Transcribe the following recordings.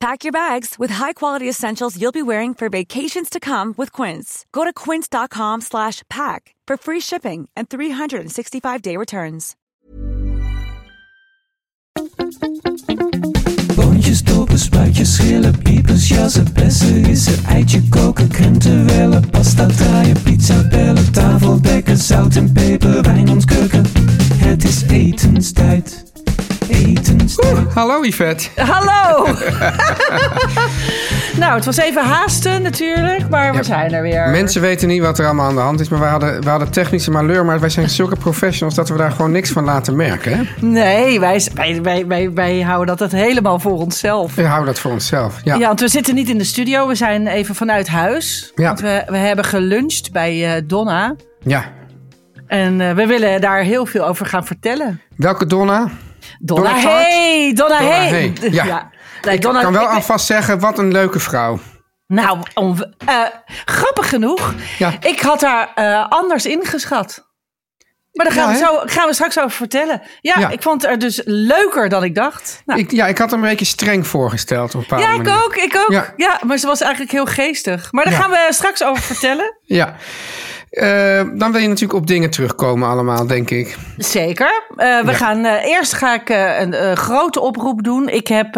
Pack your bags with high-quality essentials you'll be wearing for vacations to come with Quince. Go to quince.com slash pack for free shipping and 365-day returns. Boontjes, dopen, spuitjes, schillen, piepers, jassen, bessen, rissen, eitje koken, krenten wellen, pasta draaien, pizza bellen, tafel dekken, zout en peper, wijn ontkurken. Het is etenstijd, Hallo Yvette. Hallo! nou, het was even haasten natuurlijk, maar we Ja, zijn er weer. Mensen weten niet wat er allemaal aan de hand is, maar we hadden, we hadden technische malheur. Maar wij zijn zulke professionals dat we daar gewoon niks van laten merken. Hè? Nee, wij, wij, wij, wij, wij houden dat het helemaal voor onszelf. We houden dat voor onszelf. Ja. Ja. want we zitten niet in de studio. We zijn even vanuit huis. Ja. Want we, we hebben geluncht bij eh, Donna. ja. En eh, we willen daar heel veel over gaan vertellen. Welke Donna? Donna, Donna hey! Donna, Donna hey! Hey, ja. Nee, Ik Donna, kan wel ik- alvast zeggen, wat een leuke vrouw. Nou, om, eh, grappig genoeg. Ja. Ik had haar eh, anders ingeschat. Maar daar gaan, Ja, we, zo, gaan we straks over vertellen. Ja, Ja. ik vond haar dus leuker dan ik dacht. Nou, Ik, ja, ik had hem een beetje streng voorgesteld op een ja, ik manier. ook, ik ook. Ja. Maar ze was eigenlijk heel geestig. Maar daar gaan we straks over vertellen. Ja. Eh, dan wil je natuurlijk op dingen terugkomen allemaal, denk ik. Zeker. Eh, we Ja. gaan, eh, eerst ga ik een grote oproep doen. Ik heb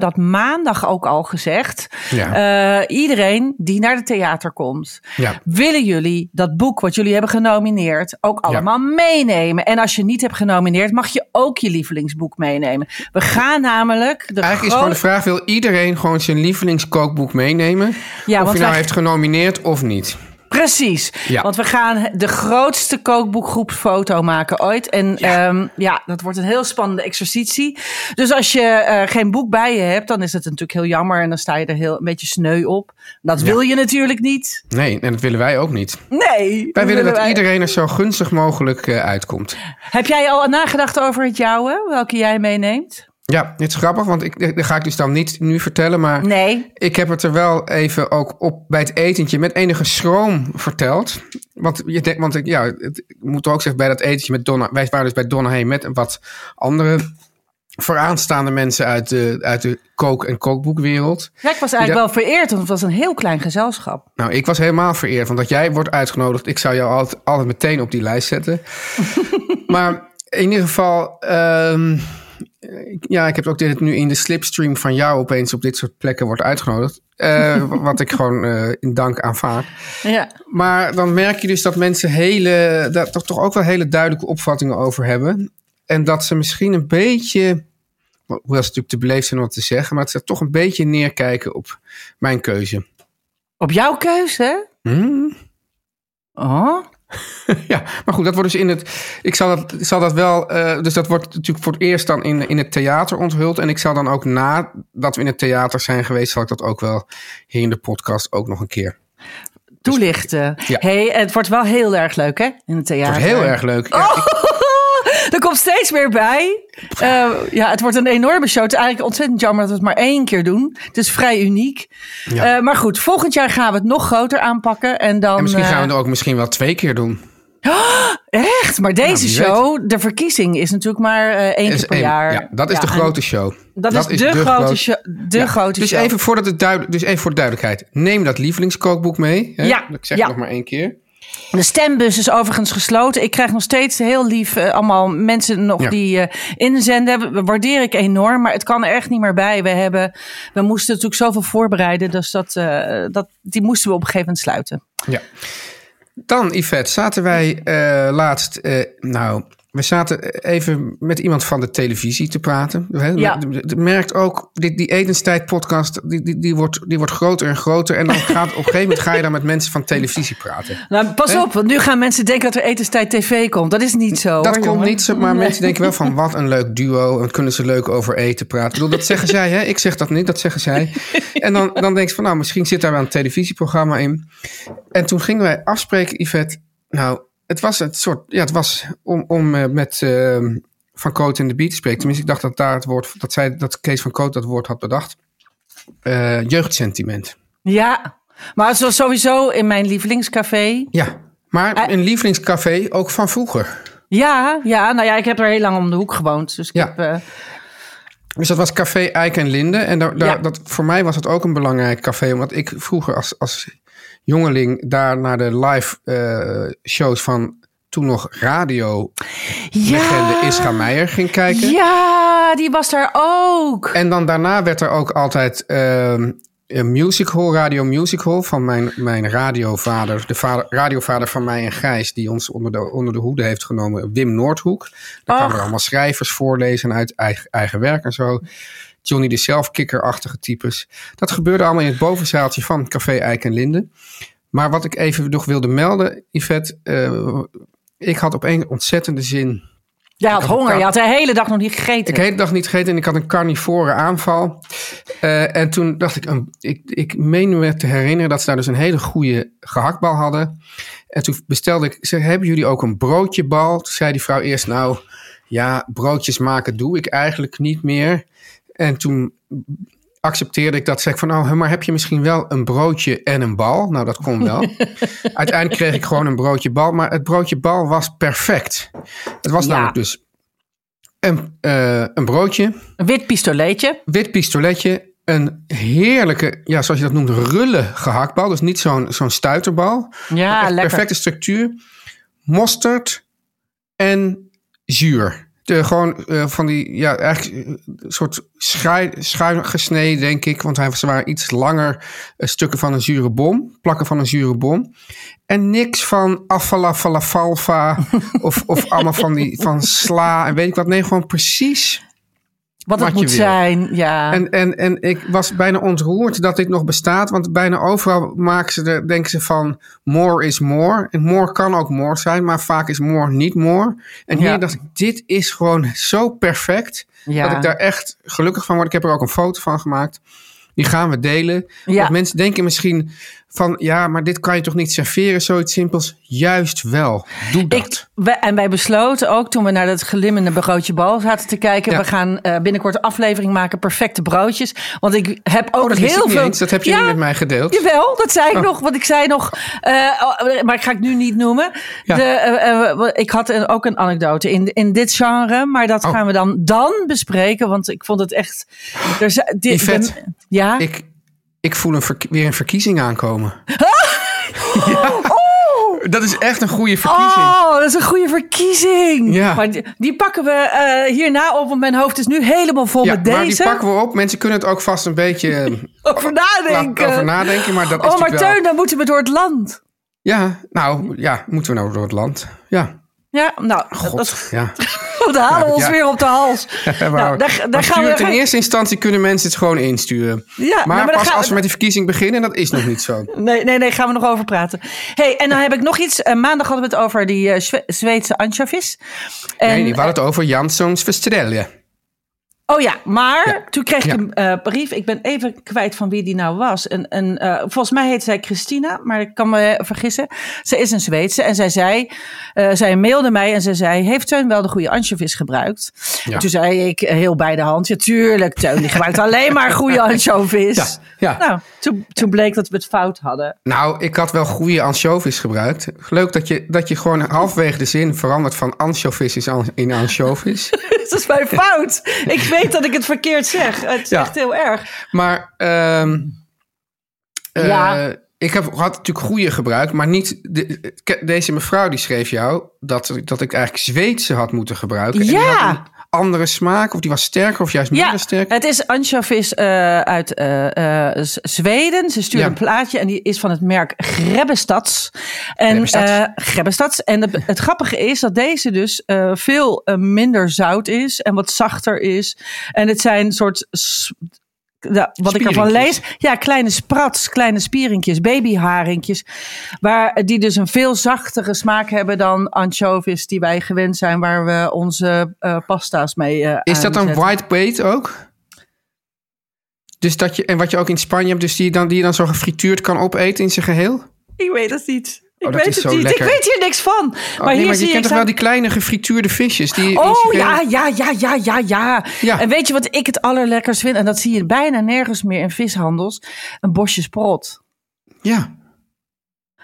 dat maandag ook al gezegd. Ja. Iedereen die naar de theater komt, Ja. willen jullie dat boek wat jullie hebben genomineerd ook allemaal meenemen. En als je niet hebt genomineerd, mag je ook je lievelingsboek meenemen. We gaan namelijk de Eigenlijk is gewoon de vraag, wil iedereen gewoon zijn lievelingskookboek meenemen? Of je nou heeft genomineerd of niet. Precies. Ja. Want we gaan de grootste kookboekgroepsfoto maken ooit. En ja. ja, dat wordt een heel spannende exercitie. Dus als je eh, geen boek bij je hebt, dan is het natuurlijk heel jammer. En dan sta je er heel een beetje sneu op. Dat wil je natuurlijk niet. Nee, en dat willen wij ook niet. Nee. Wij willen dat wij- iedereen er zo gunstig mogelijk eh, uitkomt. Heb jij al nagedacht over het jouwe? Welke jij meeneemt? Ja, het is grappig, want ik, dat ga ik dus dan niet nu vertellen. Maar Nee. ik heb het er wel even ook op bij het etentje met enige schroom verteld. Want, je denkt, want ik, ja, het, ik moet ook zeggen, bij dat etentje met Donna... Wij waren dus bij Donna heen met wat andere vooraanstaande mensen uit de, uit de kook- en kookboekwereld. Ja, ik was eigenlijk wel vereerd, want het was een heel klein gezelschap. Nou, ik was helemaal vereerd, want dat jij wordt uitgenodigd, ik zou jou altijd, altijd meteen op die lijst zetten. maar in ieder geval, ehm, ja, ik heb ook dit nu in de slipstream van jou opeens op dit soort plekken wordt uitgenodigd. Eh, wat ik gewoon eh, in dank aanvaard. Ja. Maar dan merk je dus dat mensen hele, daar toch, toch ook wel hele duidelijke opvattingen over hebben. En dat ze misschien een beetje, hoewel ze natuurlijk te beleefd zijn om het te zeggen, maar dat ze toch een beetje neerkijken op mijn keuze. Op jouw keuze? Hmm. Oh. Ja, maar goed, dat wordt dus in het. Ik zal dat, zal dat wel. eh, dus dat wordt natuurlijk voor het eerst dan in, in het theater onthuld. En ik zal dan ook nadat we in het theater zijn geweest, zal ik dat ook wel hier in de podcast ook nog een keer. Toelichten. Ja. Hey, het wordt wel heel erg leuk, hè? In het theater. Het wordt heel erg leuk. Ja, ik- Er komt steeds meer bij. Eh, ja, het wordt een enorme show. Het is eigenlijk ontzettend jammer dat we het maar één keer doen. Het is vrij uniek. Ja. Eh, maar goed, volgend jaar gaan we het nog groter aanpakken. En dan. en misschien gaan we eh, het ook misschien wel twee keer doen. Echt? Maar deze wie weet. show, de verkiezing, is natuurlijk maar één keer per jaar. Ja, dat is de grote show. Dat, is, de, grote show. De Ja, grote dus show. Even voordat het duid, dus even voor de duidelijkheid. Neem dat lievelingskookboek mee. Hè? Ja, Ik zeg het nog maar één keer. De stembus is overigens gesloten. Ik krijg nog steeds heel lief eh, allemaal mensen nog Ja. die eh, inzenden. Dat waardeer ik enorm, maar het kan er echt niet meer bij. We, hebben, we moesten natuurlijk zoveel voorbereiden, dus dat, eh, dat, die moesten we op een gegeven moment sluiten. Ja. Dan, Yvette, zaten wij laatst... nou, we zaten even met iemand van de televisie te praten. Ja. Merkt ook, die, die etenstijd-podcast, die, die, die, wordt, die wordt groter en groter. En dan gaat op een gegeven moment ga je dan met mensen van televisie praten. Nou, pas op, want nu gaan mensen denken dat er etenstijd tv komt. Dat is niet zo. Dat hoor, komt jongen. niet, zo, maar mensen denken wel van wat een leuk duo. En kunnen ze leuk over eten praten. Ik bedoel, dat zeggen zij, hè? Ik zeg dat niet, dat zeggen zij. En dan, dan denk je van, nou, misschien zit daar wel een televisieprogramma in. En toen gingen wij afspreken, Yvette. Nou, het was het soort, ja, het was om, om eh, met eh, Van Coot in de Beat te spreken. Tenminste, ik dacht dat daar het woord, dat zij, dat Kees van Coot dat woord had bedacht. Eh, jeugdsentiment. Ja, maar het was sowieso in mijn lievelingscafé. Ja, maar Eh. een lievelingscafé ook van vroeger. Ja, ja, nou ja, ik heb er heel lang om de hoek gewoond. Dus ik Ja. heb... Dus dat was Café Eik en Linde. En daar, daar, Ja. dat, voor mij was het ook een belangrijk café. Omdat ik vroeger als, als jongeling daar naar de live eh, shows van toen nog radio legende Ischa Meijer ging kijken. Ja, die was daar ook. En dan daarna werd er ook altijd ehm, een music hall, radio music hall van mijn, mijn radiovader. De vader, radiovader van mij en Gijs, die ons onder de, onder de hoede heeft genomen, Wim Noordhoek. Daar kwamen allemaal schrijvers voorlezen uit eigen, eigen werk en zo. Johnny de Zelfkikker-achtige types. Dat gebeurde allemaal in het bovenzaaltje van Café Eik en Linde. Maar wat ik even nog wilde melden, Yvette. eh, ik had op een ontzettende zin Jij had had honger, je had de hele dag nog niet gegeten. ik de hele dag niet gegeten en ik had een carnivore aanval. Eh, en toen dacht ik, een, ik, ik meen me te herinneren dat ze daar dus een hele goede gehaktbal hadden. En toen bestelde ik, ik zeg, hebben jullie ook een broodjebal? Toen zei die vrouw eerst, nou ja, broodjes maken doe ik eigenlijk niet meer. En toen accepteerde ik dat. Zeg ik van, oh, maar heb je misschien wel een broodje en een bal? Nou, dat kon wel. Uiteindelijk kreeg ik gewoon een broodje bal. Maar het broodje bal was perfect. Het was Ja. namelijk dus een, eh, een broodje, Een wit pistoleetje. wit pistoletje, een heerlijke, ja, zoals je dat noemt, rulle gehaktbal. Dus niet zo'n zo'n stuiterbal. Ja, lekker. perfecte structuur. Mosterd en zuur. De, gewoon eh, van die, ja, eigenlijk eh, een soort schuin, schuin gesneden, denk ik. Want hij was- ze waren iets langer eh, stukken van een zure bom. Plakken van een zure bom. En niks van affalafalafalfa of, of allemaal van, die, van sla en weet ik wat. Nee, gewoon precies Wat het wat moet zijn, ja. en, en, en ik was bijna ontroerd dat dit nog bestaat. Want bijna overal maken ze er, denken ze van more is more. En more kan ook more zijn, maar vaak is more niet more. En hier Ja. dacht ik, dit is gewoon zo perfect. Ja. Dat ik daar echt gelukkig van word. Ik heb er ook een foto van gemaakt. Die gaan we delen. Ja. Want mensen denken misschien van... ja, maar dit kan je toch niet serveren, zoiets simpels? Juist wel. Doe dat. Ik, wij- en wij besloten ook toen we naar dat glimmende broodje bal zaten te kijken. Ja. We gaan eh, binnenkort een aflevering maken, perfecte broodjes. Want ik heb ook Oh, dat heel veel. eens. Dat heb je Ja, niet met mij gedeeld. Jawel, dat zei ik Oh. nog. Want ik zei nog, eh, oh, maar ik ga het nu niet noemen. Ja. De, eh, eh, ik had een- ook een anekdote in, in dit genre, maar dat Oh. gaan we dan, dan bespreken. Want ik vond het echt. Er, dit, ja. Ik, ik voel een weer een verkiezing aankomen. oh, Dat is echt een goede verkiezing. Oh, dat is een goede verkiezing. Ja. Maar die, die pakken we eh, hierna op, want mijn hoofd is nu helemaal vol ja, met maar die deze. pakken we op. Mensen kunnen het ook vast een beetje eh, Over nadenken. over nadenken. Maar dat is oh, maar wel- Teun, dan moeten we door het land. Ja, nou, ja, moeten we nou door het land? Ja, Ja, nou, god, dat, ja. dat halen we ons Ja. weer op de hals. Nou, daar, daar gaan we. in eerste instantie kunnen mensen het gewoon insturen. Ja, maar, nou, maar dan pas als we- we met die verkiezing beginnen, dat is nog niet zo. Nee, nee, nee, gaan we nog over praten. hey, en dan heb ik nog iets. Eh, maandag hadden we het over die eh, Zwe- Zweedse anchovies. En, nee, die hadden het over Janssons Vestrelje. Oh ja, maar Ja. toen kreeg ik Ja. een eh, brief. Ik ben even kwijt van wie die nou was. En, en, eh, volgens mij heet zij Christina, maar ik kan me vergissen. Ze is een Zweedse en zij zei, eh, zij mailde mij en ze zei, heeft Teun wel de goede anchovies gebruikt? Ja. Toen zei ik heel bij de hand, ja tuurlijk Teun, die gebruikt alleen maar goede anchovies. Ja. Nou, toen, toen bleek dat we het fout hadden. Nou, ik had wel goede anchovies gebruikt. Leuk dat je, dat je gewoon halfwege de zin verandert van anchovies in anchovies. dat is mijn fout. Ik weet dat ik het verkeerd zeg. Het is Ja. echt heel erg. Maar ehm, eh, Ja. ik heb, had natuurlijk goede gebruikt, maar niet... De, ke- deze mevrouw die schreef jou dat, dat ik eigenlijk Zweedse had moeten gebruiken. Ja. Andere smaak? Of die was sterker of juist minder Ja, sterk? het is anchovis eh, uit eh, eh, Zweden. Ze stuurde Ja. een plaatje en die is van het merk Grebbestads. En, Grebbestads. Grebbestads. En het, het grappige is dat deze dus veel minder zout is en wat zachter is. En het zijn soort... wat ik ervan lees, ja, kleine sprats, kleine spierinkjes, babyharingjes. Waar, die dus een veel zachtere smaak hebben dan anchovies die wij gewend zijn, waar we onze eh, pasta's mee eh Is dat dan aanzetten. white bait ook? Dus dat je, en wat je ook in Spanje hebt, dus die, je dan, die je dan zo gefrituurd kan opeten in zijn geheel? Ik weet het niet. Ik Oh, dat weet is het zo niet. lekker. Ik weet hier niks van. Oh, maar nee, hier maar zie je kent ik toch wel die kleine gefrituurde visjes? Die Oh ja, ja, ja, ja, ja, ja, Ja. En weet je wat ik het allerlekkers vind? En dat zie je bijna nergens meer in vishandels. Een bosje sprot. Ja.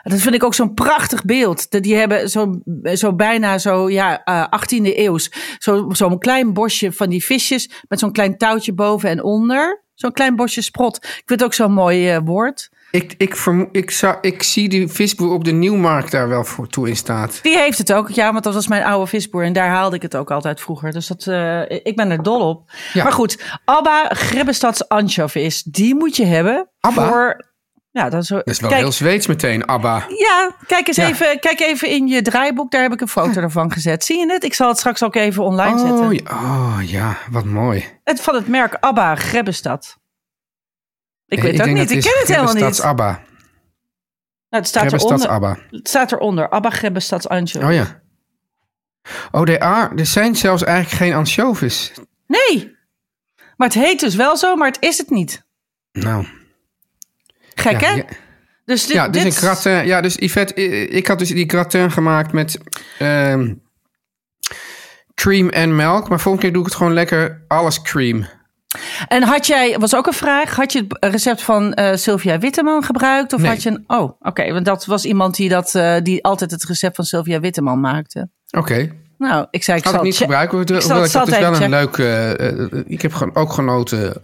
Dat vind ik ook zo'n prachtig beeld. Die hebben zo, zo bijna zo, ja, eh 18e eeuws. Zo- Zo'n klein bosje van die visjes met zo'n klein touwtje boven en onder. Zo'n klein bosje sprot. Ik vind het ook zo'n mooi eh, woord. Ik, ik, vermo- ik, zou, ik zie die visboer op de Nieuwmarkt daar wel voor toe in staat. Die heeft het ook. Ja, want dat was mijn oude visboer. En daar haalde ik het ook altijd vroeger. Dus dat, eh, ik ben er dol op. Ja. Maar goed, Abba Grebbestads anchovies. Die moet je hebben. Abba? Voor, ja, dat is, Dat is wel kijk, heel Zweeds meteen, Abba. Ja, kijk eens Ja. even, kijk even in je draaiboek. Daar heb ik een foto ervan gezet. Zie je het? Ik zal het straks ook even online zetten. Oh ja, oh ja, wat mooi. Het van het merk Abba Grebbestad. Ik weet het ook niet. Ik ken het helemaal niet. Abba. Nou, het staat eronder. Abba. Het staat eronder. Abba Grebbestads anchovies. Oh ja. Oh, er, are, er zijn zelfs eigenlijk geen anchovies. Nee. Maar het heet dus wel zo, maar het is het niet. Nou, Gek, ja, hè? ja. Dus dit, ja, dus dit- een gratin. Ja, dus Yvette, ik had dus die gratin gemaakt met ehm, cream en melk. Maar volgende keer doe ik het gewoon lekker alles cream. En had jij, was ook een vraag, had je het recept van eh, Sylvia Witteman gebruikt? Of Nee. had je een, oh, oké, want dat was iemand die, dat, eh, die altijd het recept van Sylvia Witteman maakte. Oké, Nou, ik zei, ik had zal ik niet gebruiken. Ik zal- ik zal had dus het wel een leuk... eh, eh, ik heb gewoon ook genoten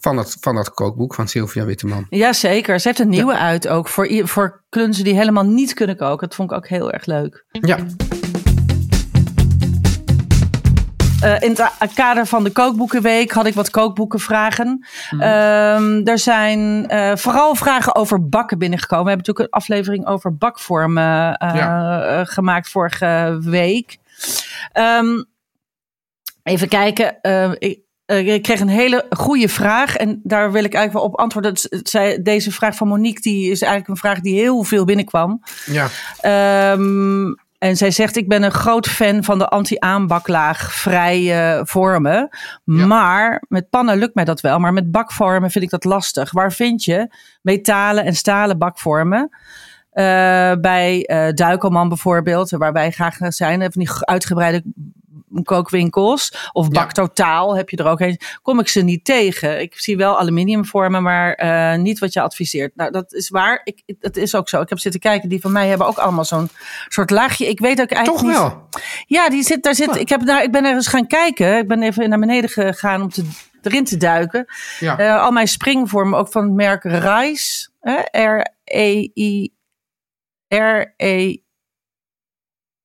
van dat, van dat kookboek van Sylvia Witteman. Jazeker, ze heeft een nieuwe uit ook voor, voor klunzen die helemaal niet kunnen koken. Dat vond ik ook heel erg leuk. Ja, Eh, in het kader van de kookboekenweek had ik wat kookboekenvragen. Ehm, er zijn eh, vooral vragen over bakken binnengekomen. We hebben natuurlijk een aflevering over bakvormen eh, Ja. gemaakt vorige week. Ehm, even kijken. eh, ik, ik kreeg een hele goede vraag en daar wil ik eigenlijk wel op antwoorden. Deze vraag van Monique die is eigenlijk een vraag die heel veel binnenkwam. ja. Ehm, en zij zegt: Ik ben een groot fan van de anti-aanbaklaag vrije vormen. Maar met pannen lukt mij dat wel. Maar met bakvormen vind ik dat lastig. Waar vind je metalen en stalen bakvormen? Eh, bij eh Duikelman bijvoorbeeld, waar wij graag zijn, van die uitgebreide kookwinkels. Of Ja. Baktotaal heb je er ook een. Kom ik ze niet tegen. Ik zie wel aluminiumvormen, maar eh, niet wat je adviseert. Nou, dat is waar. Ik, dat is ook zo. Ik heb zitten kijken. Die van mij hebben ook allemaal zo'n soort laagje. Ik weet ook eigenlijk Toch niet- wel. Ja, die zit, daar zit, ik, heb daar, ik ben er eens gaan kijken. Ik ben even naar beneden gegaan om te, erin te duiken. Ja. Eh, al mijn springvormen, ook van het merk Rise. hè, R-E-I... R-E...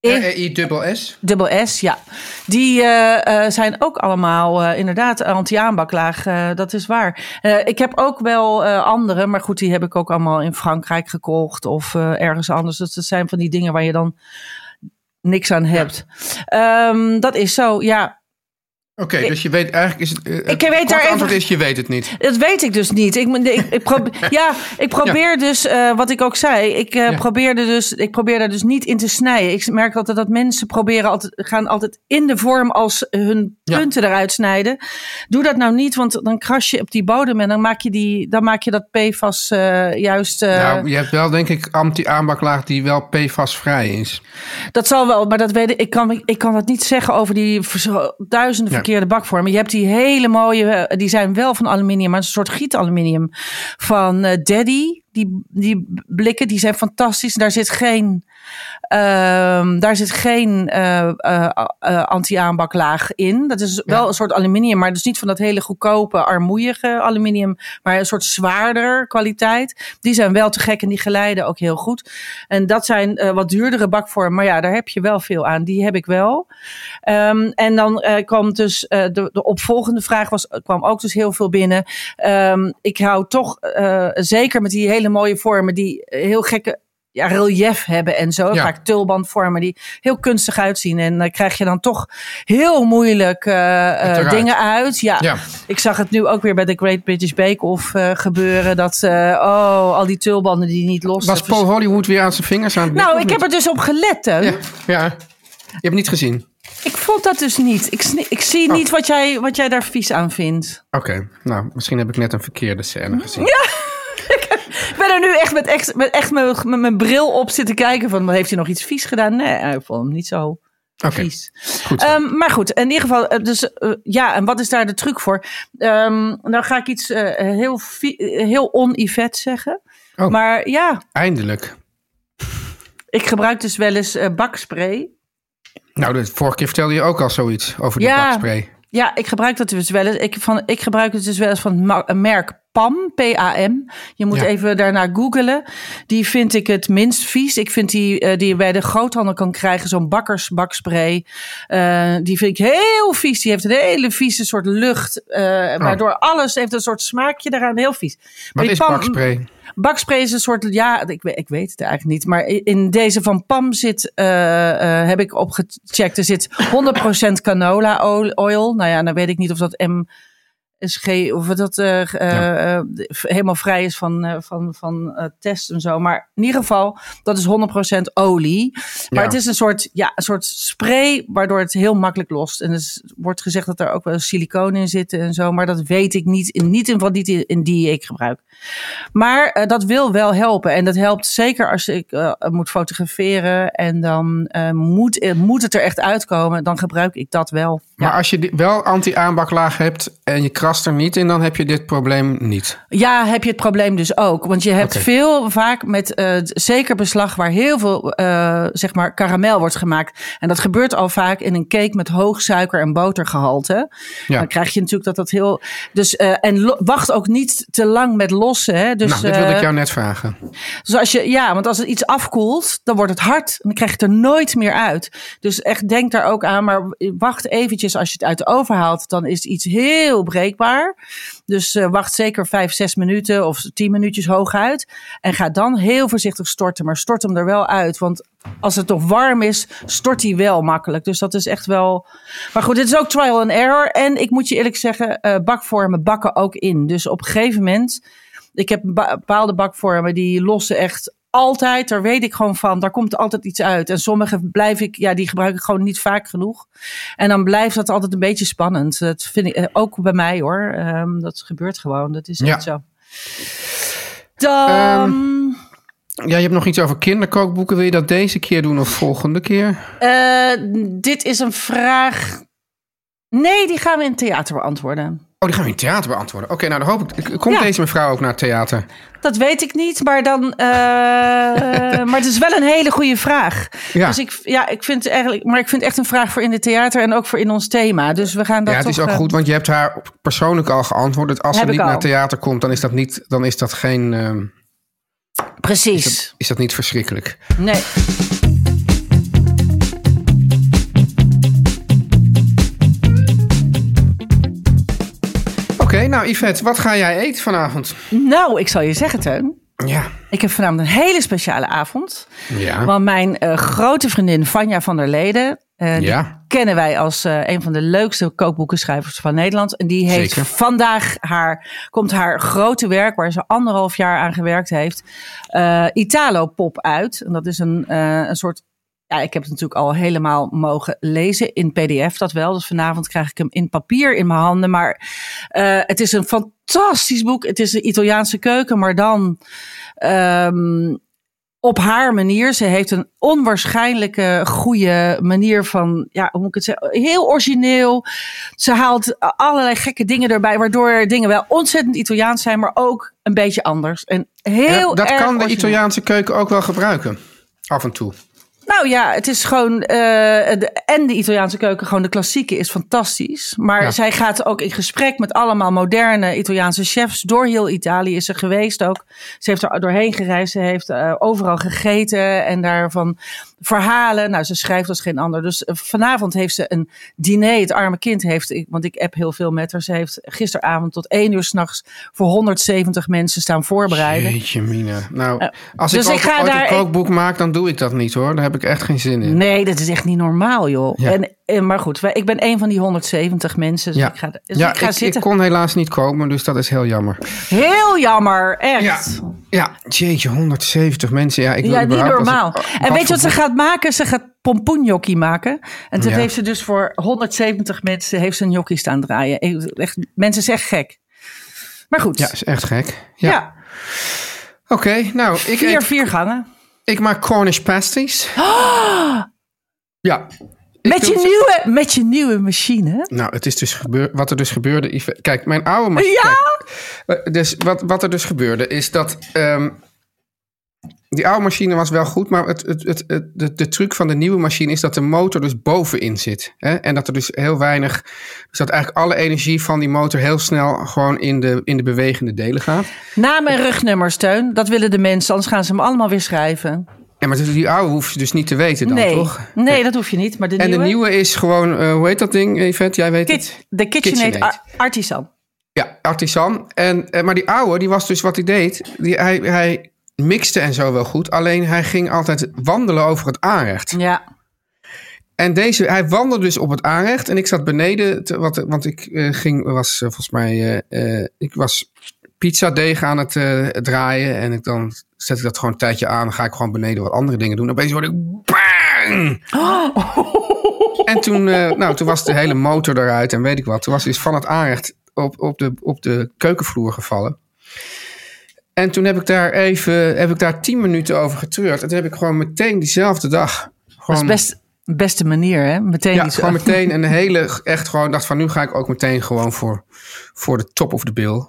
R-E-I dubbel S. Dubbel S, ja. Die eh, eh, zijn ook allemaal eh, inderdaad anti-aanbaklaag. dat is waar. Ik heb ook wel andere, maar goed, die heb ik ook allemaal in Frankrijk gekocht of ergens anders. Dus dat zijn van die dingen waar je dan niks aan hebt. Ehm, dat is zo, ja. Oké, dus je weet eigenlijk... Is het, eh, het weet daar even- is, je weet het niet. Dat weet ik dus niet. Ik, ik, ik probeer, ja, ik probeer dus, eh, wat ik ook zei, ik, eh, Ja. probeerde dus, ik probeer daar dus niet in te snijden. Ik merk altijd dat mensen proberen altijd, gaan altijd in de vorm als hun Ja. punten eruit snijden. Doe dat nou niet, want dan kras je op die bodem en dan maak je, die, dan maak je dat PFAS eh, juist... nou, je hebt wel denk ik anti-aanbaklaag die wel PFAS-vrij is. Dat zal wel, maar dat weet ik. Ik kan, ik kan dat niet zeggen over die duizenden Ja. Verkeerde bakvormen. Je hebt die hele mooie, eh, die zijn wel van aluminium, maar een soort gietaluminium van eh, Daddy. Die, die blikken, die zijn fantastisch. Daar zit geen Ehm, daar zit geen eh, eh, eh, anti-aanbaklaag in. Dat is wel een soort aluminium, maar dus niet van dat hele goedkope, armoeige aluminium, maar een soort zwaarder kwaliteit. Die zijn wel te gek en die geleiden ook heel goed. En dat zijn wat duurdere bakvormen, maar ja, daar heb je wel veel aan. Die heb ik wel. Ehm, en dan kwam dus de, de opvolgende vraag was, kwam ook dus heel veel binnen. Ehm, ik hou toch zeker met die hele mooie vormen die heel gekke ja, relief hebben en zo. Ja. Vaak tulbandvormen die heel kunstig uitzien. En dan krijg je dan toch heel moeilijk eh, eh, dingen uit. Ja. Ja. ik zag het nu ook weer bij de Great British Bake Off eh, gebeuren. Dat, oh, al die tulbanden die niet los Was Paul Hollywood weer aan zijn vingers aan het Nou, ik heb er dus op gelet, hè. Ja, ja. Je hebt het niet gezien. Ik vond dat dus niet. Ik, ik zie Oh. niet wat jij, wat jij daar vies aan vindt. Oké, nou, misschien heb ik net een verkeerde scène gezien. Ik ben er nu echt met, echt, met, echt met, met mijn bril op zitten kijken. Van, heeft hij nog iets vies gedaan? Nee, ik vond hem niet zo vies. goed. Ehm, maar goed, in ieder geval, eh, dus eh, ja, en wat is daar de truc voor? Ehm nou ga ik iets eh, heel, heel on-Yvette zeggen. Oh. Maar ja, Eindelijk. ik gebruik dus wel eens eh, bakspray. Nou, de vorige keer vertelde je ook al zoiets over die Ja. bakspray. Ja, ik gebruik dat dus wel eens. Ik, van, ik gebruik het dus wel eens van het merk PAM, P-A-M. Je moet Ja. even daarna googelen. Die vind ik het minst vies. Ik vind die, eh, die je bij de groothandel kan krijgen, zo'n bakkersbakspray. Eh, die vind ik heel vies. Die heeft een hele vieze soort lucht. eh, Waardoor alles heeft een soort smaakje daaraan. Heel vies. Maar Wat is Pam- bakspray? Bakspray is een soort, ja, ik, weet- ik weet het eigenlijk niet. Maar in deze van Pam zit, heb ik opgecheckt, er zit 100% canola oil-. Nou ja, dan weet ik niet of dat MSG, of dat eh, helemaal vrij is van, van, van test en zo. Maar in ieder geval, dat is 100% olie. Maar Ja. het is een soort, ja, een soort spray waardoor het heel makkelijk lost. En er is- wordt gezegd dat er ook wel siliconen in zitten en zo. Maar dat weet ik niet, in, niet in, van die, in die ik gebruik. Maar dat wil wel helpen. En dat helpt zeker als ik moet fotograferen. En dan moet, moet het er echt uitkomen. Dan gebruik ik dat wel. Maar als je wel anti-aanbaklaag hebt en je krast er niet in, dan heb je dit probleem niet. Ja, heb je het probleem dus ook. Want je hebt veel vaak met eh, zeker beslag waar heel veel eh, zeg maar karamel wordt gemaakt. En dat gebeurt al vaak in een cake met hoog suiker- en botergehalte. Ja. Dan krijg je natuurlijk dat dat heel. Dus, eh, en wacht ook niet te lang met lossen. Hè? Dus, nou, dit wilde ik jou net vragen. Dus als je, ja, want als het iets afkoelt, dan wordt het hard. En dan krijg je het er nooit meer uit. Dus echt denk daar ook aan. Maar wacht eventjes als je het uit de oven haalt. Dan is iets heel breekbaar. Dus eh, wacht zeker vijf, zes minuten of tien minuutjes hooguit. En ga dan heel voorzichtig storten. Maar stort hem er wel uit. Want als het nog warm is, stort hij wel makkelijk. Dus dat is echt wel... Maar goed, dit is ook trial and error. En ik moet je eerlijk zeggen, eh, bakvormen bakken ook in. Dus op een gegeven moment... Ik heb bepaalde bakvormen die lossen echt altijd. Daar weet ik gewoon van. Daar komt altijd iets uit. En sommige blijf ik, ja, die gebruik ik gewoon niet vaak genoeg. En dan blijft dat altijd een beetje spannend. Dat vind ik eh, ook bij mij hoor. Ehm, dat gebeurt gewoon. Dat is Ja. echt zo. Dan. Ja, je hebt nog iets over kinderkookboeken. Wil je dat deze keer doen of volgende keer? eh, dit is een vraag. Nee, die gaan we in theater beantwoorden. Oh, die gaan we in theater beantwoorden. Oké, nou dan hoop ik. Komt Ja. deze mevrouw ook naar het theater? Dat weet ik niet, maar dan. eh, maar het is wel een hele goede vraag. Ja. Dus ik, ja, ik vind eigenlijk. Maar ik vind het echt een vraag voor in het theater en ook voor in ons thema. Dus we gaan dat ja, het toch, is ook eh, goed, want je hebt haar persoonlijk al geantwoord. Dat als ze niet naar theater komt, dan is dat, niet, dan is dat geen. ehm, Precies. is dat niet verschrikkelijk? Nee. Oké, nou Yvette, wat ga jij eten vanavond? Nou, ik zal je zeggen, Teun. Ja. Ik heb vanavond een hele speciale avond. Ja. Want mijn eh, grote vriendin Vanja van der Leden. eh, die Ja. kennen wij als eh, een van de leukste kookboekenschrijvers van Nederland. En die heeft Zeker. vandaag haar, komt haar grote werk, waar ze anderhalf jaar aan gewerkt heeft, Italo Pop uit. En dat is een, een soort. Ja, ik heb het natuurlijk al helemaal mogen lezen in PDF, dat wel. Dus vanavond krijg ik hem in papier in mijn handen. Maar eh, het is een fantastisch boek. Het is de Italiaanse keuken, maar dan ehm, op haar manier. Ze heeft een onwaarschijnlijke goede manier van, ja, hoe moet ik het zeggen? Heel origineel. Ze haalt allerlei gekke dingen erbij, waardoor dingen wel ontzettend Italiaans zijn, maar ook een beetje anders. En heel Ja, dat erg kan de origineel. Italiaanse keuken ook wel gebruiken. Af en toe. Nou ja, het is gewoon. eh, de, en de Italiaanse keuken, gewoon de klassieke, is fantastisch. Maar Ja. zij gaat ook in gesprek met allemaal moderne Italiaanse chefs. Door heel Italië is ze geweest ook. Ze heeft er doorheen gereisd. Ze heeft eh, overal gegeten en daarvan verhalen. Nou, ze schrijft als geen ander. Dus eh, vanavond heeft ze een diner. Het arme kind heeft, want ik app heel veel met haar. Ze heeft gisteravond tot één uur s'nachts voor 170 mensen staan voorbereiden. Jeetje mina. Nou, als dus ik, ook ga ooit daar- een kookboek maak, dan doe ik dat niet hoor. Daar heb ik echt geen zin in. Nee, dat is echt niet normaal, joh. Ja. En, maar goed, ik ben een van die 170 mensen. Dus Ja, ik ga, dus ja ik ga ik, zitten. ik kon helaas niet komen, dus dat is heel jammer. Heel jammer, echt. Ja, ja jeetje, 170 mensen. Ja, ik Ja, niet ik- normaal. En weet je wat ze gaat maken? Ze gaat pompoenjockey maken. En Ja. heeft ze dus voor 170 mensen heeft ze een jockey staan draaien. Echt, mensen zijn echt gek. Maar goed. Ja, is echt gek. Ja. Ja. Oké, nou, ik, Vier, eet- vier gangen. ik maak Cornish pasties. Ja. Met je, nieuwe, met je nieuwe machine. Nou, het is dus gebeurd. Wat er dus gebeurde. Kijk, mijn oude machine. Ja? kijk, eh, dus wat, wat er dus gebeurde is dat. ehm, die oude machine was wel goed, maar het, het, het, het- de, de truc van de nieuwe machine is dat de motor dus bovenin zit. Hè? En dat er dus heel weinig. Dus dat eigenlijk alle energie van die motor heel snel gewoon in de, in de bewegende delen gaat. Naam en rugnummer, Steun. Dat willen de mensen, anders gaan ze hem allemaal weer schrijven. Ja, maar die oude hoef je dus niet te weten dan, nee. toch? nee, dat hoef je niet. Maar de En nieuwe... de nieuwe is gewoon, eh, hoe heet dat ding, Yvette? Jij weet het? Kit, de KitchenAid KitchenAid. Ar- Artisan. Ja, artisan. En, eh, maar die oude, die was dus wat hij deed. Die, hij, hij mixte en zo wel goed. Alleen hij ging altijd wandelen over het aanrecht. Ja. En deze, hij wandelde dus op het aanrecht. En ik zat beneden, te, wat, want ik eh, ging, was volgens mij, ik was pizzadeeg aan het eh, draaien. En ik dan zet ik dat gewoon een tijdje aan. Dan ga ik gewoon beneden wat andere dingen doen. Opeens hoorde ik bang! En toen, eh, nou, toen was de hele motor eruit en weet ik wat. Toen was hij van het aanrecht op, op, de, op de keukenvloer gevallen. En toen heb ik daar even, heb ik daar tien minuten over getreurd. En toen heb ik gewoon meteen diezelfde dag. Dat Gewoon, is best beste manier, hè? Meteen ja, gewoon meteen een hele, echt gewoon dacht van nu ga ik ook meteen gewoon voor, voor de top of the bill.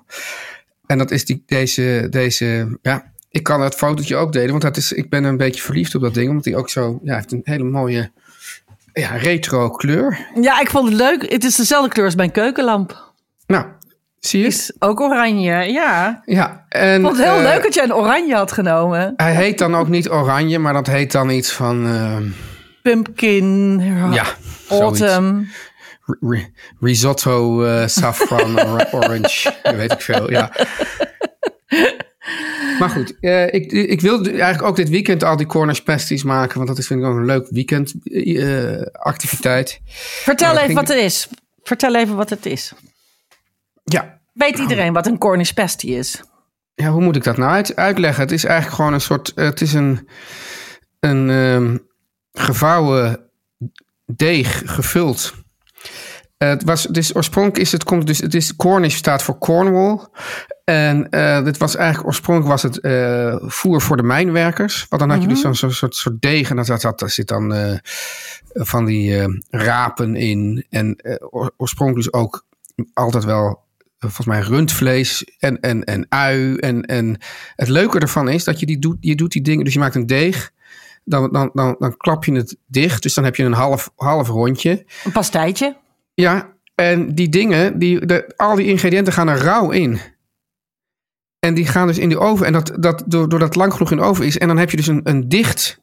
En dat is die, deze, deze, ja, ik kan het fotootje ook delen, want dat is, ik ben een beetje verliefd op dat ding, omdat hij ook zo, ja, heeft een hele mooie, ja, retro kleur. Ja, ik vond het leuk. Het is dezelfde kleur als mijn keukenlamp. Nou, zie je? Is ook oranje, ja. Ja, en, Ik vond het heel eh, leuk dat jij een oranje had genomen. Hij heet dan ook niet oranje, maar dat heet dan iets van, eh, Pumpkin, ja, zoiets. Risotto eh, saffron or- orange, weet ik veel, ja. Maar goed, eh, ik, ik wilde eigenlijk ook dit weekend al die cornish pasties maken, want dat is vind ik ook een leuk weekend eh, activiteit. Vertel dat even wat het is. Vertel even wat het is. Ja, Weet iedereen wat een Cornish pasty is? ja, hoe moet ik dat nou uit, uitleggen? Het is eigenlijk gewoon een soort, eh, het is een, een ehm, gevouwen deeg gevuld. Eh, het was, dus oorspronkelijk is het, komt dus, het is Cornish staat voor Cornwall. En eh dit was eigenlijk, oorspronkelijk was het eh, voer voor de mijnwerkers. Want dan had je dus zo'n zo'n soort, soort deeg en daar, zat, daar zit dan van die rapen in. En oor- oorspronkelijk dus ook altijd wel, volgens mij, rundvlees en, en, en ui. En, en het leuke ervan is dat je, die doet, je doet die dingen, dus je maakt een deeg. Dan, dan, dan, dan klap je het dicht, dus dan heb je een half, half rondje. Een pastijtje. Ja, en die dingen, die, de, al die ingrediënten gaan er rauw in. En die gaan dus in de oven. En dat, dat, doordat het lang genoeg in de oven is. En dan heb je dus een, een dicht.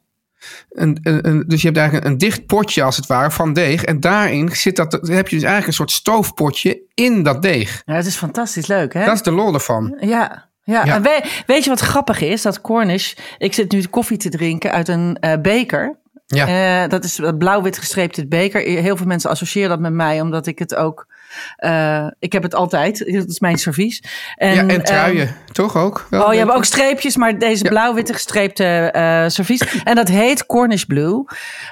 Een, een, een- dus je hebt eigenlijk een, een dicht potje als het ware van deeg. En daarin zit dat, heb je dus eigenlijk een soort stoofpotje in dat deeg. Ja, het is fantastisch leuk, hè? Dat is de lol ervan. Ja. Ja, Ja. en we- weet je wat grappig is? Dat Cornish, ik zit nu koffie te drinken uit een eh, beker. Ja. Eh, dat is een blauw-wit gestreepte beker. Heel veel mensen associëren dat met mij, omdat ik het ook... eh, ik heb het altijd. Dat is mijn servies. En, ja, en ehm, truien, toch ook? Wel, Oh, je hebt ook streepjes, maar deze Ja. blauw-witte gestreepte eh servies. En dat heet Cornish Blue.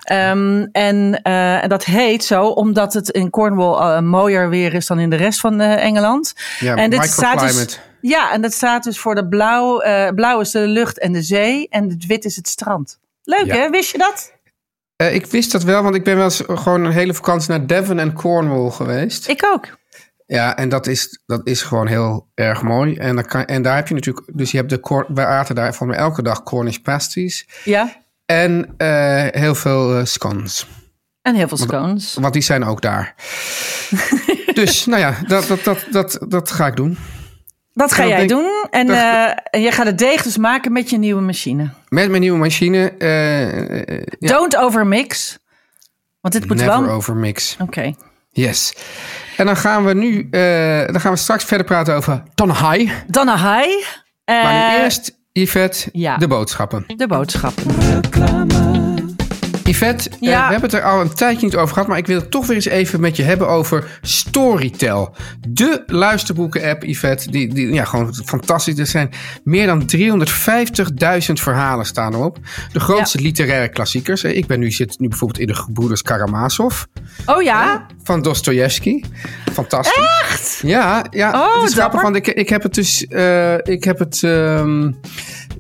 Ehm, en eh, en dat heet zo omdat het in Cornwall eh, mooier weer is dan in de rest van eh, Engeland. Ja, en dit staat dus, ja, en dat staat dus voor de blauw. eh, blauw is de lucht en de zee. En het wit is het strand. Leuk Ja. hè? Wist je dat? Eh, ik wist dat wel, want ik ben wel eens gewoon een hele vakantie naar Devon en Cornwall geweest. Ik ook. Ja, en dat is, dat is gewoon heel erg mooi. En, dan kan, en daar heb je natuurlijk, dus je hebt de, wij aten daar volgens mij elke dag Cornish pasties. Ja. En eh, heel veel eh, scones. En heel veel scones. Want die zijn ook daar. dus nou ja, dat, dat, dat, dat, dat ga ik doen. Dat ga jij denk- doen. En, dat- eh, jij gaat het deeg dus maken met je nieuwe machine. Met mijn nieuwe machine. eh, eh, ja, Don't overmix. Want dit moet never wel... over mix. Oké. Yes. En dan gaan we nu, eh, dan gaan we straks verder praten over een high. Maar nu eerst, Yvette, ja. de boodschappen. de boodschap. Yvette, eh, we hebben het er al een tijdje niet over gehad, maar ik wil het toch weer eens even met je hebben over Storytel. De luisterboeken-app, Yvette, die, die ja, gewoon fantastisch. Er zijn meer dan 350.000 verhalen staan erop. De grootste literaire klassiekers. Ik ben nu, zit nu bijvoorbeeld in de Gebroeders Karamazov Oh ja? van Dostojevski. Fantastisch. Echt? Ja, ja. Oh, het is grappig, want ik, ik heb het dus, eh, ik heb het, ehm,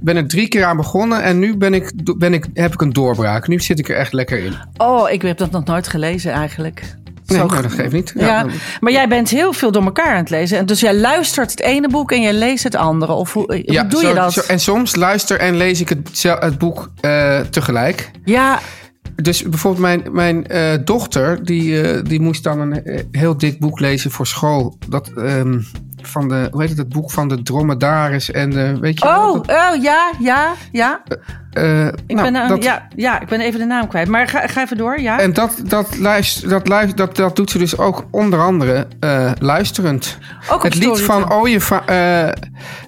ben er drie keer aan begonnen en nu ben ik, ben ik, heb ik een doorbraak. Nu zit ik er echt lekker in. Oh, ik heb dat nog nooit gelezen eigenlijk. Nee, Zo nou, dat geeft niet. Ja, maar jij bent heel veel door elkaar aan het lezen. En dus jij luistert het ene boek en jij leest het andere. Of hoe, hoe Ja, doe zo- je dat? zo- en soms luister en lees ik het, het boek eh, tegelijk. Ja, Dus bijvoorbeeld mijn, mijn eh, dochter, die, eh, die moest dan een heel dik boek lezen voor school. Dat, ehm, van de, hoe heet het, het boek van de dromedaris en de, weet je oh, oh ja, ja, ja. eh, Ik, nou, ben, dat- ja, ja, ik ben even de naam kwijt. Maar ga, ga even door, ja. En dat, dat, luister, dat, luister, dat, dat doet ze dus ook onder andere eh, luisterend. Ook het lied, van Ooievaar,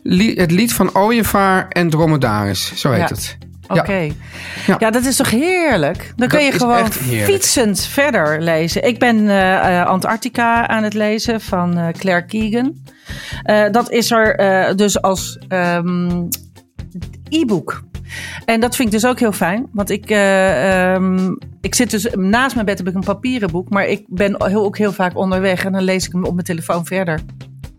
li- het lied van Ooievaar en Dromedaris, zo heet Ja. het. Oké. Ja. Ja. Ja. dat is toch heerlijk? Dan kun je gewoon fietsend verder lezen. Ik ben eh, eh, Antarctica aan het lezen van eh, Claire Keegan. Dat is er dus als ehm, e-book. En dat vind ik dus ook heel fijn. Want ik, eh, ehm, ik zit dus naast mijn bed heb ik een papieren boek. Maar ik ben heel, ook heel vaak onderweg. En dan lees ik hem op mijn telefoon verder.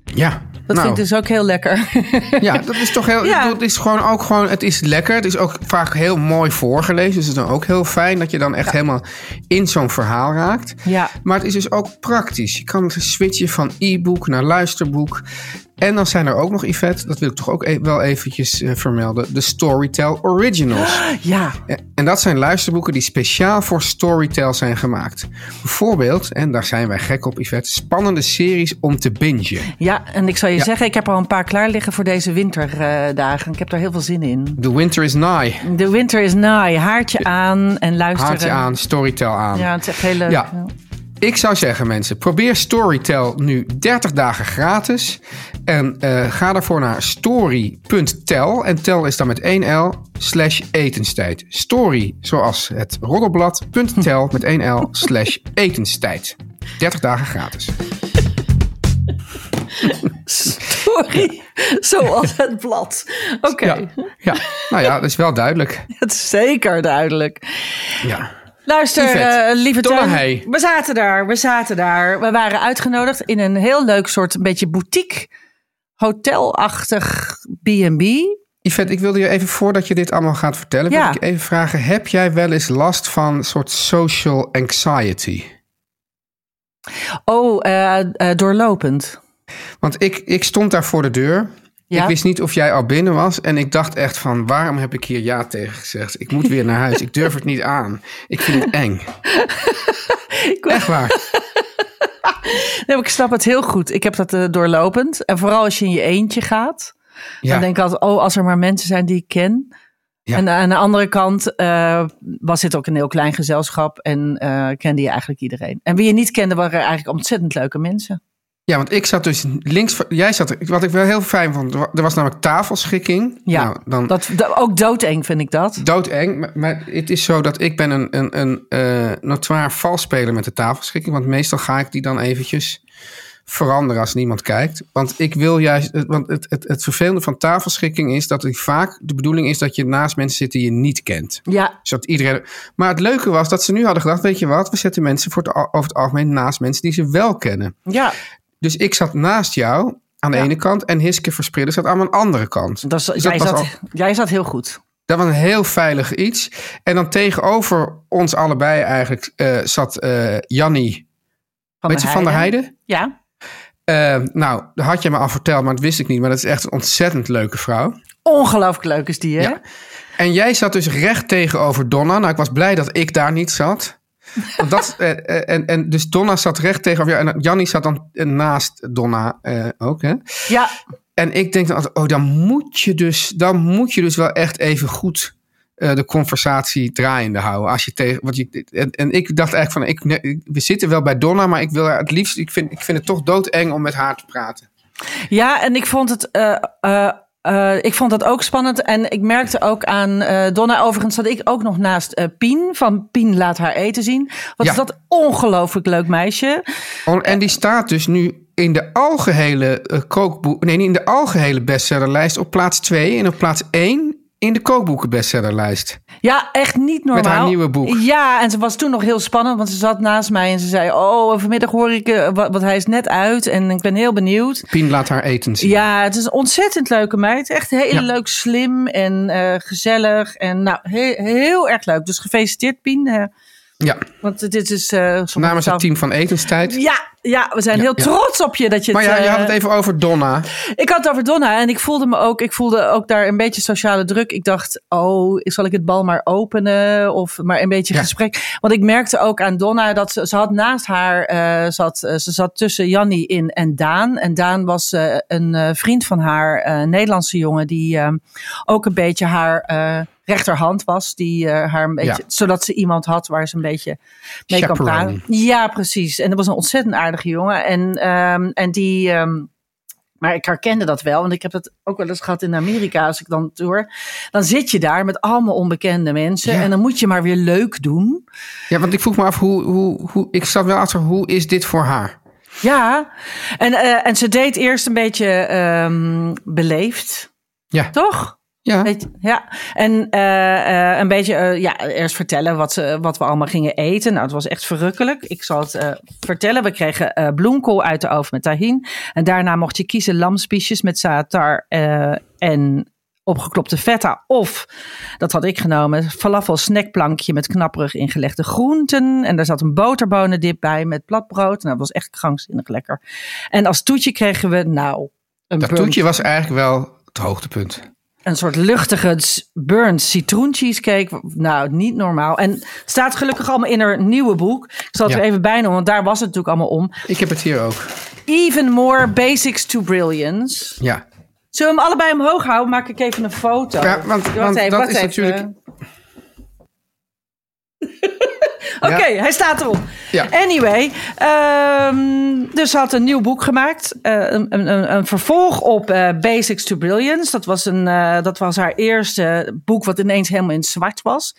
Ja, Dat nou, vind ik dus ook heel lekker. ja, dat is toch heel. Ja. Het is gewoon ook gewoon. Het is lekker. Het is ook vaak heel mooi voorgelezen. Dus het is dan ook heel fijn dat je dan echt helemaal in zo'n verhaal raakt. ja. Maar het is dus ook praktisch. Je kan switchen van e-book naar luisterboek. En dan zijn er ook nog, Yvette, dat wil ik toch ook e- wel eventjes eh, vermelden, de Storytel Originals. Ja. En dat zijn luisterboeken die speciaal voor Storytel zijn gemaakt. Bijvoorbeeld, en daar zijn wij gek op, Yvette, spannende series om te bingen. Ja, en ik zal je Ja. zeggen, ik heb al een paar klaar liggen voor deze winterdagen. ik heb daar heel veel zin in. The Winter is Nigh. De winter is nigh. Haartje aan en luisteren. Haartje aan, Storytel aan. Ja, het is echt heel leuk. Ja. Ik zou zeggen, mensen, probeer Storytel nu 30 dagen gratis. En eh, ga daarvoor naar story.tel. En tel is dan met 1 L slash etenstijd. Story, zoals het roddelblad, punt tel met 1 L slash etenstijd. 30 dagen gratis. Sorry, zoals het blad. Oké, Ja, ja, nou ja, dat is wel duidelijk. het is zeker duidelijk. Ja. Luister, eh, lieve Teun. We zaten daar, we zaten daar. We waren uitgenodigd in een heel leuk soort, een beetje boutique, hotelachtig B&B. Yvette, ik wilde je even voordat je dit allemaal gaat vertellen, Ja. wil ik even vragen: heb jij wel eens last van een soort social anxiety? Oh, eh, eh, doorlopend. Want ik, ik stond daar voor de deur. Ja? Ik wist niet of jij al binnen was. En ik dacht echt van, waarom heb ik hier ja tegen gezegd? Ik moet weer naar huis. Ik durf het niet aan. Ik vind het eng. Echt waar. Nee, maar ik snap het heel goed. Ik heb dat eh, doorlopend. En vooral als je in je eentje gaat. Ja. Dan denk ik altijd, oh, als er maar mensen zijn die ik ken. Ja. En aan de andere kant eh, was dit ook een heel klein gezelschap. En eh, kende je eigenlijk iedereen. En wie je niet kende, waren eigenlijk ontzettend leuke mensen. Ja, want ik zat dus links. Jij zat... Wat ik wel heel fijn vond, er was namelijk tafelschikking. Ja, Nou, dan dat, dat, ook doodeng vind ik dat. doodeng. Maar, maar het is zo dat ik ben een, een, een notoire valspeler met de tafelschikking. Want meestal ga ik die dan eventjes veranderen als niemand kijkt. Want ik wil juist... Want het, het, het vervelende van tafelschikking is dat het vaak de bedoeling is dat je naast mensen zit die je niet kent. Ja, Zodat iedereen... Maar het leuke was dat ze nu hadden gedacht, weet je wat, we zetten mensen voor het, over het algemeen naast mensen die ze wel kennen. ja. Dus ik zat naast jou aan de Ja. ene kant en Hiske Verspreiden zat aan mijn andere kant. Dat is, Dus jij, dat zat, al- jij zat heel goed. Dat was een heel veilig iets. En dan tegenover ons allebei eigenlijk eh, zat eh Jannie, Van weet je, van der Heijden. Ja, Eh, nou, dat had je me al verteld, maar dat wist ik niet. Maar dat is echt een ontzettend leuke vrouw. ongelooflijk leuk is die, hè? Ja. En jij zat dus recht tegenover Donna. Nou, ik was blij dat ik daar niet zat. Want dat, eh, eh, en, en dus Donna zat recht tegenover jou. En Jannie zat dan eh, naast Donna eh, ook. Hè? Ja, En ik denk dan altijd, oh, dan moet je dus, dan moet je dus wel echt even goed eh, de conversatie draaiende houden. Als je tegen, want je, en, en ik dacht eigenlijk van, ik, we zitten wel bij Donna, maar ik wil het liefst, ik vind, ik vind het toch doodeng om met haar te praten. Ja, en ik vond het. eh, eh, eh, ik vond dat ook spannend. En ik merkte ook aan eh, Donna. Overigens zat ik ook nog naast eh, Pien. Van Pien laat haar eten zien. Wat Ja. is dat ongelooflijk leuk meisje. Oh, En die staat dus nu in de algehele eh, kookboek, nee, in de algehele bestsellerlijst op plaats 2 en op plaats 1 in de kookboeken bestsellerlijst. Ja, echt niet normaal. haar nieuwe boek. Ja, en ze was toen nog heel spannend. Want ze zat naast mij en ze zei... Oh, vanmiddag hoor ik... eh, wat, wat hij is net uit. En ik ben heel benieuwd. Pien laat haar eten zien. Ja, het is een ontzettend leuke meid. Echt heel Ja. leuk, slim en eh, gezellig. En nou, he- heel erg leuk. Dus gefeliciteerd, Pien. eh, Ja, want dit is... sommige namens het team van Etenstijd. Ja, ja, we zijn heel ja. trots op je dat je Maar het... ja, je had eh, het even over Donna. Ik had het over Donna en ik voelde me ook, ik voelde ook daar een beetje sociale druk. Ik dacht, oh, zal ik het bal maar openen of maar een beetje gesprek? Want ik merkte ook aan Donna dat ze, ze had naast haar, eh, zat, ze zat tussen Jannie in en Daan. En Daan was een vriend van haar, een Nederlandse jongen, die eh, ook een beetje haar rechterhand was. Die eh, haar een beetje, Ja. zodat ze iemand had waar ze een beetje mee kan praten. Ja, precies. En dat was een ontzettend aardige jongen. En, ehm, en die. ehm, maar ik herkende dat wel, want ik heb het ook wel eens gehad in Amerika. Als ik dan tour, dan zit je daar met allemaal onbekende mensen. Ja. En dan moet je maar weer leuk doen. Ja, want ik vroeg me af hoe, hoe, hoe ik zat wel achter hoe is dit voor haar? Ja, en, eh, en ze deed eerst een beetje ehm, beleefd, Ja, toch? Ja. Weet je, ja, en eh, eh, een beetje eh, ja, eerst vertellen wat, ze, wat we allemaal gingen eten. Nou, het was echt verrukkelijk. Ik zal het vertellen. We kregen bloemkool uit de oven met tahin. En daarna mocht je kiezen lamspiesjes met zaatar en opgeklopte feta. Of, dat had ik genomen, falafel snackplankje met knapperig ingelegde groenten. En daar zat een boterbonendip bij met platbrood. Nou, dat was echt krankzinnig lekker. En als toetje kregen we, nou... Een Dat toetje was eigenlijk wel het hoogtepunt. Een soort luchtige burnt citroen cheesecake. Nou, niet normaal. En het staat gelukkig allemaal in haar nieuwe boek. Ik zal het Ja. er even bijnoemen, want daar was het natuurlijk allemaal om. Ik heb het hier ook. Even more basics to brilliance. Ja. Zullen we hem allebei omhoog houden? Maak ik even een foto. Ja, want- Wacht want even, dat is even. natuurlijk- Oké, Ja. hij staat erop. Ja. Anyway, ehm, dus ze had een nieuw boek gemaakt. eh, een, een, een vervolg op eh, Basics to Brilliance. Dat was, een, eh, dat was haar eerste boek wat ineens helemaal in zwart was.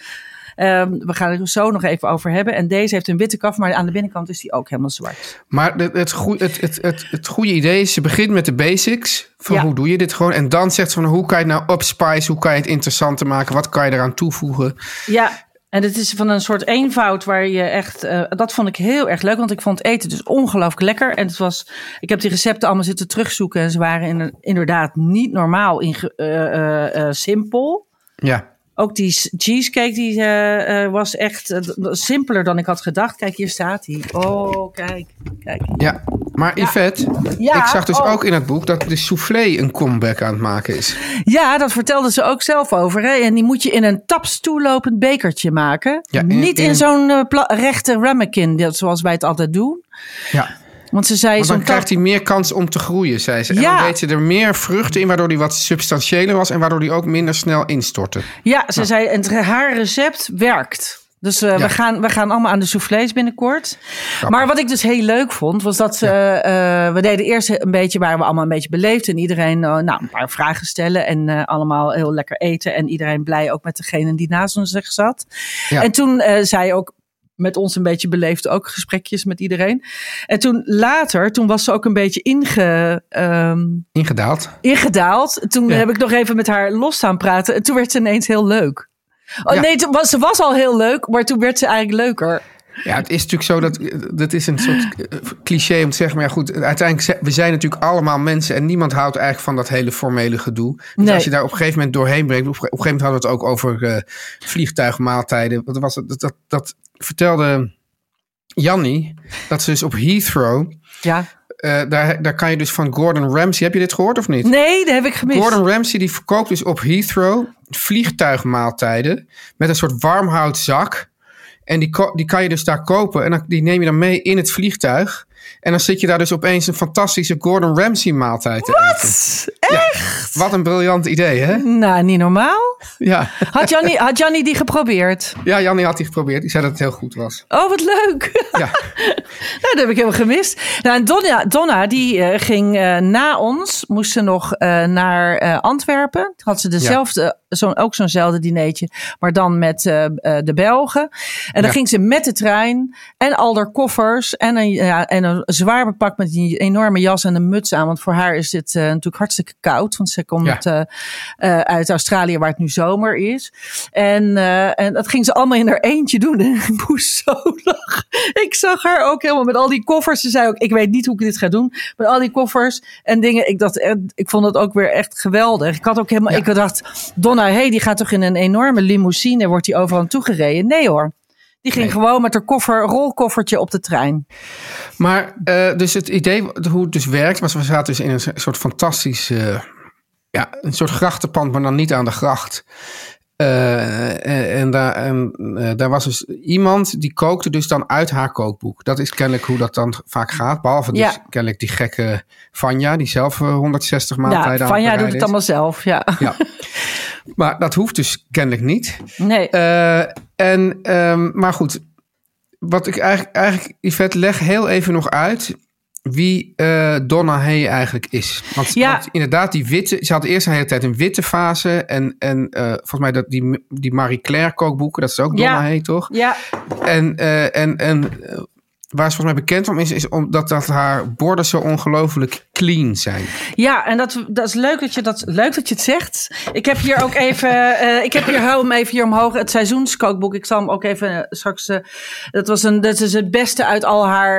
Ehm, we gaan het er zo nog even over hebben. En deze heeft een witte kaf, maar aan de binnenkant is die ook helemaal zwart. Maar het, het, het, het, het, het goede idee is, je begint met de basics. Van Ja. hoe doe je dit gewoon? En dan zegt ze van hoe kan je het nou upspice? Hoe kan je het interessanter maken? Wat kan je eraan toevoegen? Ja, en het is van een soort eenvoud waar je echt... eh, dat vond ik heel erg leuk, want ik vond eten dus ongelooflijk lekker. En het was... Ik heb die recepten allemaal zitten terugzoeken en ze waren in- inderdaad niet normaal eh, eh, eh, simpel. Ja. Ook die cheesecake die, eh, eh, was echt eh, simpeler dan ik had gedacht. Kijk, hier staat hij. Oh, kijk. kijk. ja. Maar Yvette, Ja, ik zag dus oh. ook in het boek dat de soufflé een comeback aan het maken is. Ja, dat vertelde ze ook zelf over. Hè? En die moet je in een tapstoelopend bekertje maken. Ja, in- Niet in, in- zo'n rechte ramekin, zoals wij het altijd doen. Ja. Want ze zei Want dan krijgt hij meer kans om te groeien, zei ze. En Ja. dan deed ze er meer vruchten in, waardoor hij wat substantiëler was... en waardoor hij ook minder snel instortte. Ja, ze zei, en haar recept werkt. Dus eh, Ja. we, gaan, we gaan allemaal aan de soufflés binnenkort. Maar wat ik dus heel leuk vond, was dat ze... eh, we deden eerst een beetje, waren we allemaal een beetje beleefd. En iedereen eh, nou, een paar vragen stellen. En eh, allemaal heel lekker eten. En iedereen blij ook met degene die naast ons zat. Ja. En toen eh, zei ook met ons een beetje beleefd ook gesprekjes met iedereen. En toen later, toen was ze ook een beetje inge, ehm, Ingedaald. ingedaald. Toen Ja. heb ik nog even met haar los staan praten. En toen werd ze ineens heel leuk. Oh Ja. nee, toen was, ze was al heel leuk, maar toen werd ze eigenlijk leuker. Ja, het is natuurlijk zo dat dat is een soort eh, cliché om te zeggen. Maar ja, goed, uiteindelijk we zijn natuurlijk allemaal mensen en niemand houdt eigenlijk van dat hele formele gedoe. Dus Nee. als je daar op een gegeven moment doorheen breekt, op een gegeven moment hadden we het ook over eh, vliegtuigmaaltijden. Wat was het? Dat, dat, dat vertelde Jannie dat ze dus op Heathrow Ja, eh, daar, daar kan je dus van Gordon Ramsay... Heb je dit gehoord of niet? Nee, dat heb ik gemist. Gordon Ramsay die verkoopt dus op Heathrow vliegtuigmaaltijden met een soort warmhoutzak. En die, die kan je dus daar kopen en dan, die neem je dan mee in het vliegtuig. En dan zit je daar dus opeens een fantastische Gordon Ramsay maaltijd te eten. Echt? Wat een briljant idee, hè? Nou, niet normaal. Ja, Had Jannie, had Jannie die geprobeerd? ja Jannie had die geprobeerd. Die zei dat het heel goed was. Oh, wat leuk. Ja, Nou, dat heb ik helemaal gemist. Nou, en Donna, Donna die eh, ging eh, na ons, moest ze nog eh, naar Antwerpen. Toen had ze dezelfde, zo'n ook zo'nzelfde dineetje, maar dan met de Belgen. En dan Ja. ging ze met de trein en al haar koffers en een, ja, en een zwaar bepak met die enorme jas en een muts aan. Want voor haar is dit natuurlijk hartstikke koud, want ze komt Ja. eh, eh, uit Australië waar het nu zomer is. En, eh, en dat ging ze allemaal in haar eentje doen. En ik moest zo lachen. Ik zag haar ook helemaal met al die koffers. Ze zei ook, ik weet niet hoe ik dit ga doen. Met al die koffers en dingen. Ik, dacht, ik vond het ook weer echt geweldig. Ik had ook helemaal, Ja. ik dacht, Donna, hey, die gaat toch in een enorme limousine. Wordt die overal naartoe gereden? Nee hoor. Die ging Nee. gewoon met haar koffer, rolkoffertje op de trein. maar dus het idee hoe het dus werkt... was we zaten dus in een soort fantastisch... eh, ja, een soort grachtenpand, maar dan niet aan de gracht. Eh, en en, daar, en eh, daar was dus iemand die kookte dus dan uit haar kookboek. Dat is kennelijk hoe dat dan vaak gaat. Behalve dus Ja. kennelijk die gekke Vanja, die zelf eh, 160 maaltijden Ja, aan Vanja doet het is. allemaal zelf. Ja. Ja. Maar dat hoeft dus kennelijk niet. Nee. Eh, en, ehm, maar goed, wat ik eigenlijk, eigenlijk, Yvette, leg heel even nog uit wie eh, Donna Hay eigenlijk is. Want, Ja. want inderdaad, die witte, ze had eerst de hele tijd een witte fase. En, en eh, volgens mij dat die, die Marie Claire kookboeken, dat is ook Donna Ja. Hay, toch? ja. En, eh, en, en waar ze volgens mij bekend om is, is omdat dat haar borden zo ongelooflijk clean zijn. Ja, en dat, dat is leuk dat, je dat, leuk dat je het zegt. Ik heb hier ook even, eh, ik heb hier, hou hem even hier omhoog, het seizoenskookboek. Ik zal hem ook even eh, straks, eh, dat, was een, dat is het beste uit al haar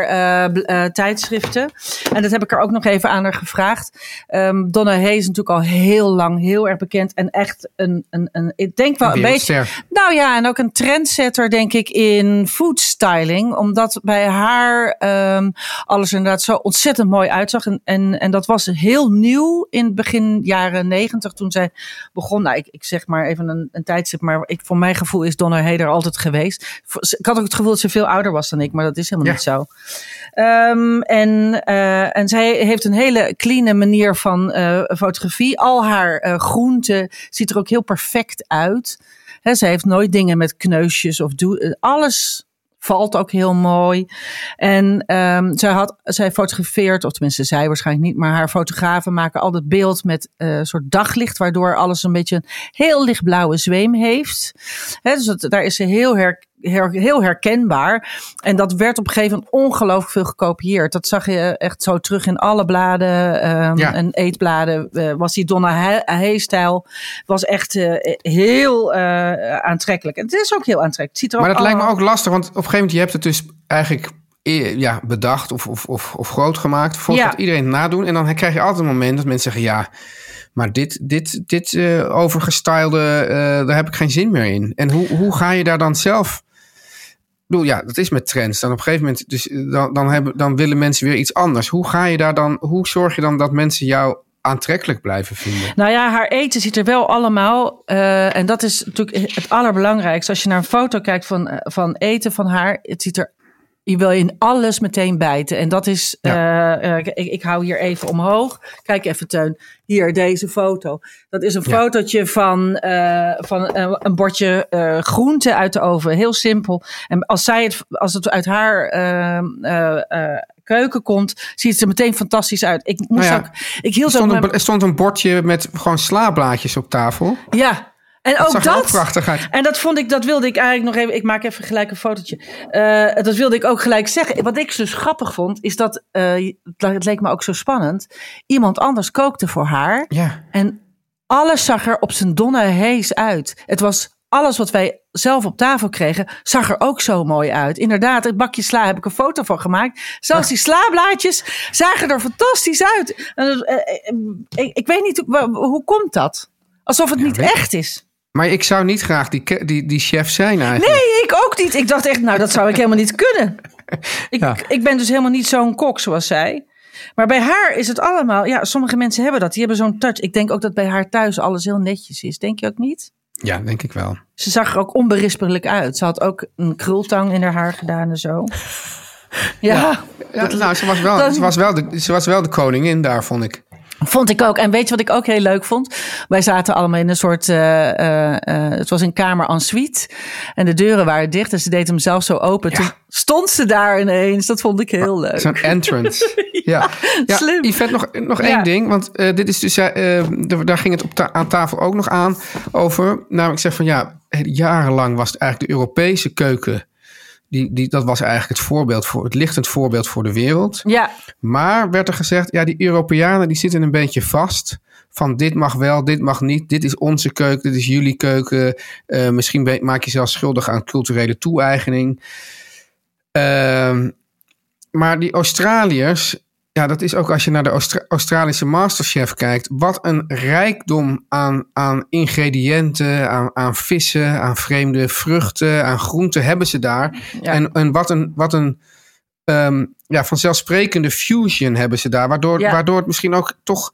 tijdschriften. En dat heb ik er ook nog even aan haar gevraagd. Ehm, Donna Hay is natuurlijk al heel lang heel erg bekend en echt een, een, een ik denk wel Een beetje... Nou ja, en ook een trendsetter, denk ik, in food styling. Omdat bij haar ehm, alles inderdaad zo ontzettend mooi uitzag. En, en, en dat was heel nieuw in begin jaren negentig toen zij begon. Nou, ik, ik zeg maar even een, een tijdstip, maar ik, voor mijn gevoel is Donna Heder altijd geweest. Ik had ook het gevoel dat ze veel ouder was dan ik, maar dat is helemaal Ja. niet zo. Ehm, en, eh, en zij heeft een hele clean manier van eh, fotografie. Al haar eh groenten ziet er ook heel perfect uit. Zij heeft nooit dingen met kneusjes of doe, alles valt ook heel mooi. En ehm, zij, had, zij fotografeert, of tenminste zij waarschijnlijk niet, maar haar fotografen maken altijd beeld met eh, een soort daglicht, waardoor alles een beetje een heel lichtblauwe zweem heeft. Hè, dus dat, daar is ze heel, her, her- heel herkenbaar. En dat werd op een gegeven moment ongelooflijk veel gekopieerd. Dat zag je echt zo terug in alle bladen Ja. en eetbladen. eh, was die Donna Hay-stijl was echt eh, heel eh, aantrekkelijk. En het is ook heel aantrekkelijk. Het ziet er Maar ook dat lijkt me ook lastig, want op een gegeven moment, je hebt het dus eigenlijk ja, bedacht of, of, of, of groot gemaakt. Vervolgens Ja. gaat iedereen het nadoen. En dan krijg je altijd een moment dat mensen zeggen, ja, maar dit, dit, dit overgestylede, daar heb ik geen zin meer in. En hoe, hoe ga je daar dan zelf... Ja, dat is met trends. Dan op een gegeven moment, dus eh, dan, dan, hebben, dan willen mensen weer iets anders. Hoe ga je daar dan, hoe zorg je dan dat mensen jou aantrekkelijk blijven vinden? Nou ja, haar eten ziet er wel allemaal. eh, en dat is natuurlijk het allerbelangrijkste. Als je naar een foto kijkt van, eh, van eten van haar. Het ziet er. Je wil in alles meteen bijten. En dat is. eh, eh, ik, ik hou hier even omhoog. Kijk even, Teun. Hier, deze foto. Dat is een Ja. fotootje van, eh, van een bordje groente uit de oven. Heel simpel. En als, zij het, als het uit haar eh, eh, eh, keuken komt, ziet het er meteen fantastisch uit. Ik moest Nou ja, ook. Ik hield Er stond, een, er stond een bordje met gewoon slaablaadjes op tafel. ja. En Dat ook dat. prachtig uit. En dat vond ik, dat wilde ik eigenlijk nog even. Ik maak even gelijk een fotootje. Eh, dat wilde ik ook gelijk zeggen. Wat ik dus grappig vond, is dat. eh, het leek me ook zo spannend. Iemand anders kookte voor haar. Ja. En alles zag er op zijn donne hees uit. Het was alles wat wij zelf op tafel kregen, zag er ook zo mooi uit. Inderdaad, het bakje sla heb ik een foto van gemaakt. Zelfs die slablaadjes zagen er fantastisch uit. Eh, ik, ik weet niet, hoe- hoe komt dat? Alsof het niet echt is. Maar ik zou niet graag die, die, die chef zijn eigenlijk. Nee, ik ook niet. Ik dacht echt, nou, dat zou ik helemaal niet kunnen. Ik, Ja. ik ben dus helemaal niet zo'n kok zoals zij. Maar bij haar is het allemaal, ja, sommige mensen hebben dat. Die hebben zo'n touch. Ik denk ook dat bij haar thuis alles heel netjes is. Denk je ook niet? Ja, denk ik wel. Ze zag er ook onberispelijk uit. Ze had ook een krultang in haar haar gedaan en zo. Ja, Ja, nou, ze was, wel, ze, was wel de, ze was wel de koningin daar, vond ik. Vond ik ook. En weet je wat ik ook heel leuk vond? Wij zaten allemaal in een soort, eh, eh, eh, het was een kamer en suite. En de deuren waren dicht en ze deed hem zelf zo open. Toen stond ze daar ineens. Dat vond ik heel leuk. Zo'n entrance. ja, ja. slim. Yvette, nog, nog Ja. één ding. Want dit is dus, daar ging het op ta- aan tafel ook nog aan over. Namelijk zeg van ja, jarenlang was het eigenlijk de Europese keuken. Die, die, dat was eigenlijk het voorbeeld voor, het lichtend voorbeeld voor de wereld. Ja, Maar werd er gezegd, ja, die Europeanen die zitten een beetje vast. Van dit mag wel, dit mag niet. Dit is onze keuken, dit is jullie keuken. Eh, misschien ben- maak je zelfs schuldig aan culturele toe-eigening. Ehm, maar die Australiërs, ja, dat is ook als je naar de Austra- Australische Masterchef kijkt. Wat een rijkdom aan, aan ingrediënten, aan, aan vissen, aan vreemde vruchten, aan groenten hebben ze daar. Ja. En, en wat een, wat een ehm, ja, vanzelfsprekende fusion hebben ze daar. Waardoor, Ja. waardoor het misschien ook toch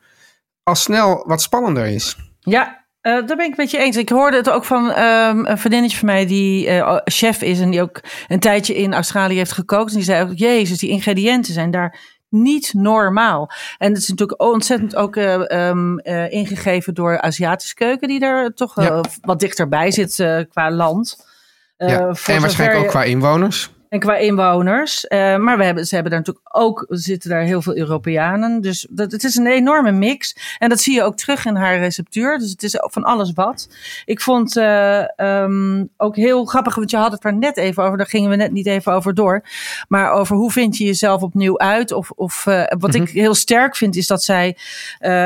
al snel wat spannender is. Ja, eh, daar ben ik met je eens. Ik hoorde het ook van ehm, een vriendinnetje van mij die eh, chef is en die ook een tijdje in Australië heeft gekookt. En die zei ook, jezus, die ingrediënten zijn daar niet normaal. En het is natuurlijk ontzettend ook eh, ehm, eh, ingegeven door Aziatische keuken, die daar toch wel Ja. wat dichterbij zit qua land. Ja. En waarschijnlijk ook qua inwoners. En qua inwoners. Eh, maar we hebben, ze hebben daar natuurlijk ook, zitten daar heel veel Europeanen. Dus dat, het is een enorme mix. En dat zie je ook terug in haar receptuur. Dus het is van alles wat. Ik vond eh, ehm, ook heel grappig, want je had het er net even over. Daar gingen we net niet even over door. Maar over hoe vind je jezelf opnieuw uit? Of, of eh, wat ik heel sterk vind, is dat zij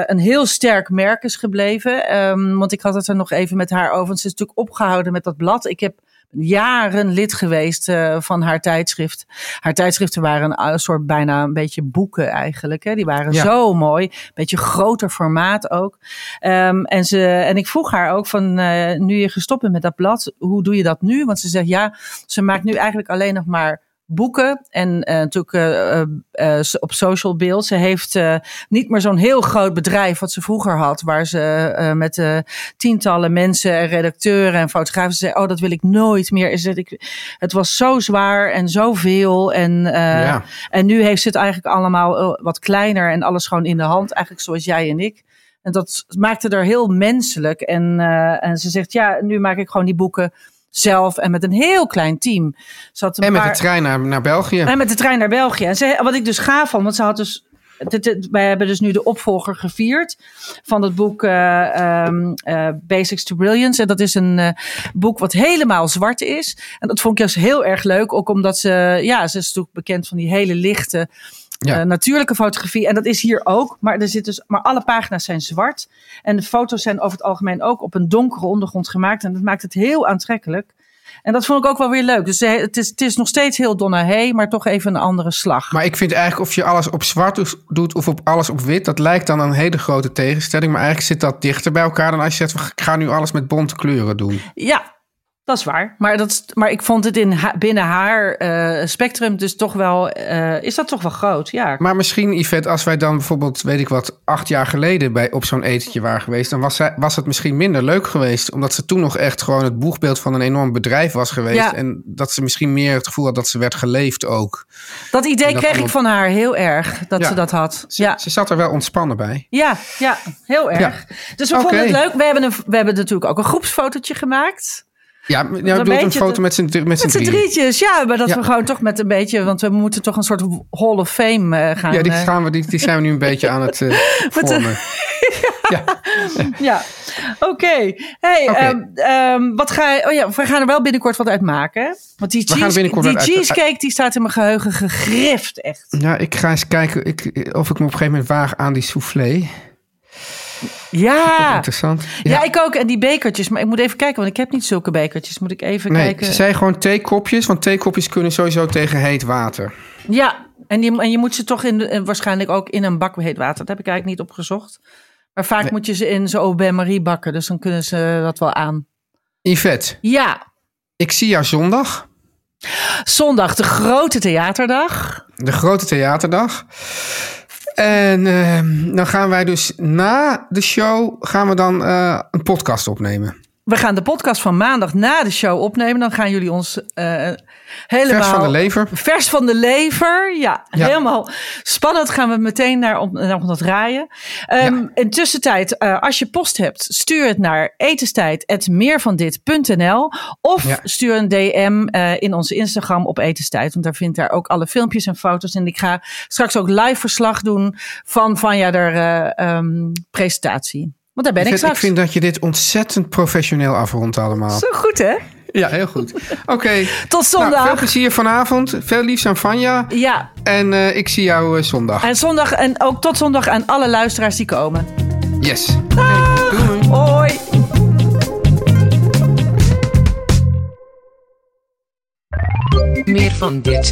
een heel sterk merk is gebleven. Ehm, want ik had het er nog even met haar over. Want ze is natuurlijk opgehouden met dat blad. Ik heb jaren lid geweest eh, van haar tijdschrift. Haar tijdschriften waren een soort bijna een beetje boeken eigenlijk. Hè. Die waren Ja. zo mooi. Beetje groter formaat ook. Ehm, en, ze, en ik vroeg haar ook van, eh, nu je gestopt bent met dat blad, hoe doe je dat nu? Want ze zegt ja, ze maakt nu eigenlijk alleen nog maar boeken en eh, natuurlijk eh, eh, op social beeld. Ze heeft niet meer zo'n heel groot bedrijf wat ze vroeger had, waar ze met tientallen mensen en redacteuren en fotografen zei, oh dat wil ik nooit meer. Is het, ik, het was zo zwaar en zoveel en Ja. en nu heeft ze het eigenlijk allemaal wat kleiner en alles gewoon in de hand, eigenlijk zoals jij en ik. En dat maakte er heel menselijk. En, en ze zegt, ja, nu maak ik gewoon die boeken zelf en met een heel klein team. Ze had een En met paar- de trein naar, naar België. en met de trein naar België. En ze, wat ik dus gaaf vond, want ze had dus. wij hebben dus nu de opvolger gevierd van het boek eh, ehm, eh, Basics to Brilliance. En dat is een eh, boek wat helemaal zwart is. En dat vond ik juist heel erg leuk. Ook omdat ze, ja, ze is natuurlijk bekend van die hele lichte Ja. eh, natuurlijke fotografie. En dat is hier ook. Maar, er zit dus, maar alle pagina's zijn zwart. En de foto's zijn over het algemeen ook op een donkere ondergrond gemaakt. En dat maakt het heel aantrekkelijk. En dat vond ik ook wel weer leuk. Dus eh, het is, het is nog steeds heel Donna Hay, maar toch even een andere slag. Maar ik vind eigenlijk of je alles op zwart doet- doet of op alles op wit, dat lijkt dan een hele grote tegenstelling. Maar eigenlijk zit dat dichter bij elkaar dan als je zegt, ik ga nu alles met bonte kleuren doen. Ja, dat is waar. Maar, dat, is- maar ik vond het in ha- binnen haar eh, spectrum dus toch wel, eh, is dat toch wel groot. Ja, Maar misschien, Yvette, als wij dan bijvoorbeeld, weet ik wat, acht jaar geleden bij, op zo'n etentje waren geweest, dan was, zij, was het misschien minder leuk geweest. Omdat ze toen nog echt gewoon het boegbeeld van een enorm bedrijf was geweest. Ja. En dat ze misschien meer het gevoel had dat ze werd geleefd ook. dat idee dat kreeg ik van haar heel erg, dat Ja. ze dat had. Ze, Ja. ze zat er wel ontspannen bij. Ja, ja, heel erg. Dus we vonden het leuk. We hebben, een, we hebben natuurlijk ook een groepsfotootje gemaakt. Ja, nou, een doet een foto te- met z'n met Met z'n drietjes, ja. Maar dat Ja. we gewoon toch met een beetje... Want we moeten toch een soort Hall of Fame eh, gaan... Ja, die, eh, gaan we, die, die zijn we nu een beetje aan het vormen. Ja. Ja, oké. Hey, Oké. ehm, ehm, wat ga je... Oh ja, we gaan er wel binnenkort wat uit maken. Want die, cheese, die uit- cheesecake die staat in mijn geheugen gegrift, echt. Ja, ik ga eens kijken ik, of ik me op een gegeven moment waag aan die soufflé. Ja. Interessant. ja. ik ook. En die bekertjes. Maar ik moet even kijken, want ik heb niet zulke bekertjes. Moet ik even Nee, kijken. ze zei gewoon theekopjes, want theekopjes kunnen sowieso tegen heet water. Ja, en, die, en je moet ze toch in, de- waarschijnlijk ook in een bak met heet water. Dat heb ik eigenlijk niet opgezocht. Maar vaak moet je ze in zo'n bain-marie bakken. Dus dan kunnen ze dat wel aan. Yvette, Ja, ik zie jou zondag, zondag de grote theaterdag. de grote theaterdag. En ehm, dan gaan wij dus na de show gaan we dan eh, een podcast opnemen. We gaan de podcast van maandag na de show opnemen. Dan gaan jullie ons uh, helemaal... Vers van de lever. Vers van de lever, ja. Ja. Helemaal spannend gaan we meteen naar, op dat draaien. Um, Ja. In tussentijd, uh, als je post hebt, stuur het naar etenstijd.meervandit.nl of Ja. stuur een DM uh, in onze Instagram op etenstijd. Want daar vindt daar ook alle filmpjes en foto's. En ik ga straks ook live verslag doen van Vanja der um, presentatie. Want daar ben ik, Ik vind, straks. ik vind dat je dit ontzettend professioneel afrondt allemaal. Zo goed, hè? Ja, heel goed. Oké. Tot zondag. Nou, veel plezier vanavond. Veel liefs aan Vanja. Ja. En uh, ik zie jou uh, zondag. En zondag en ook tot zondag aan alle luisteraars die komen. Yes. Dag. Doei. Hoi. Meer van dit.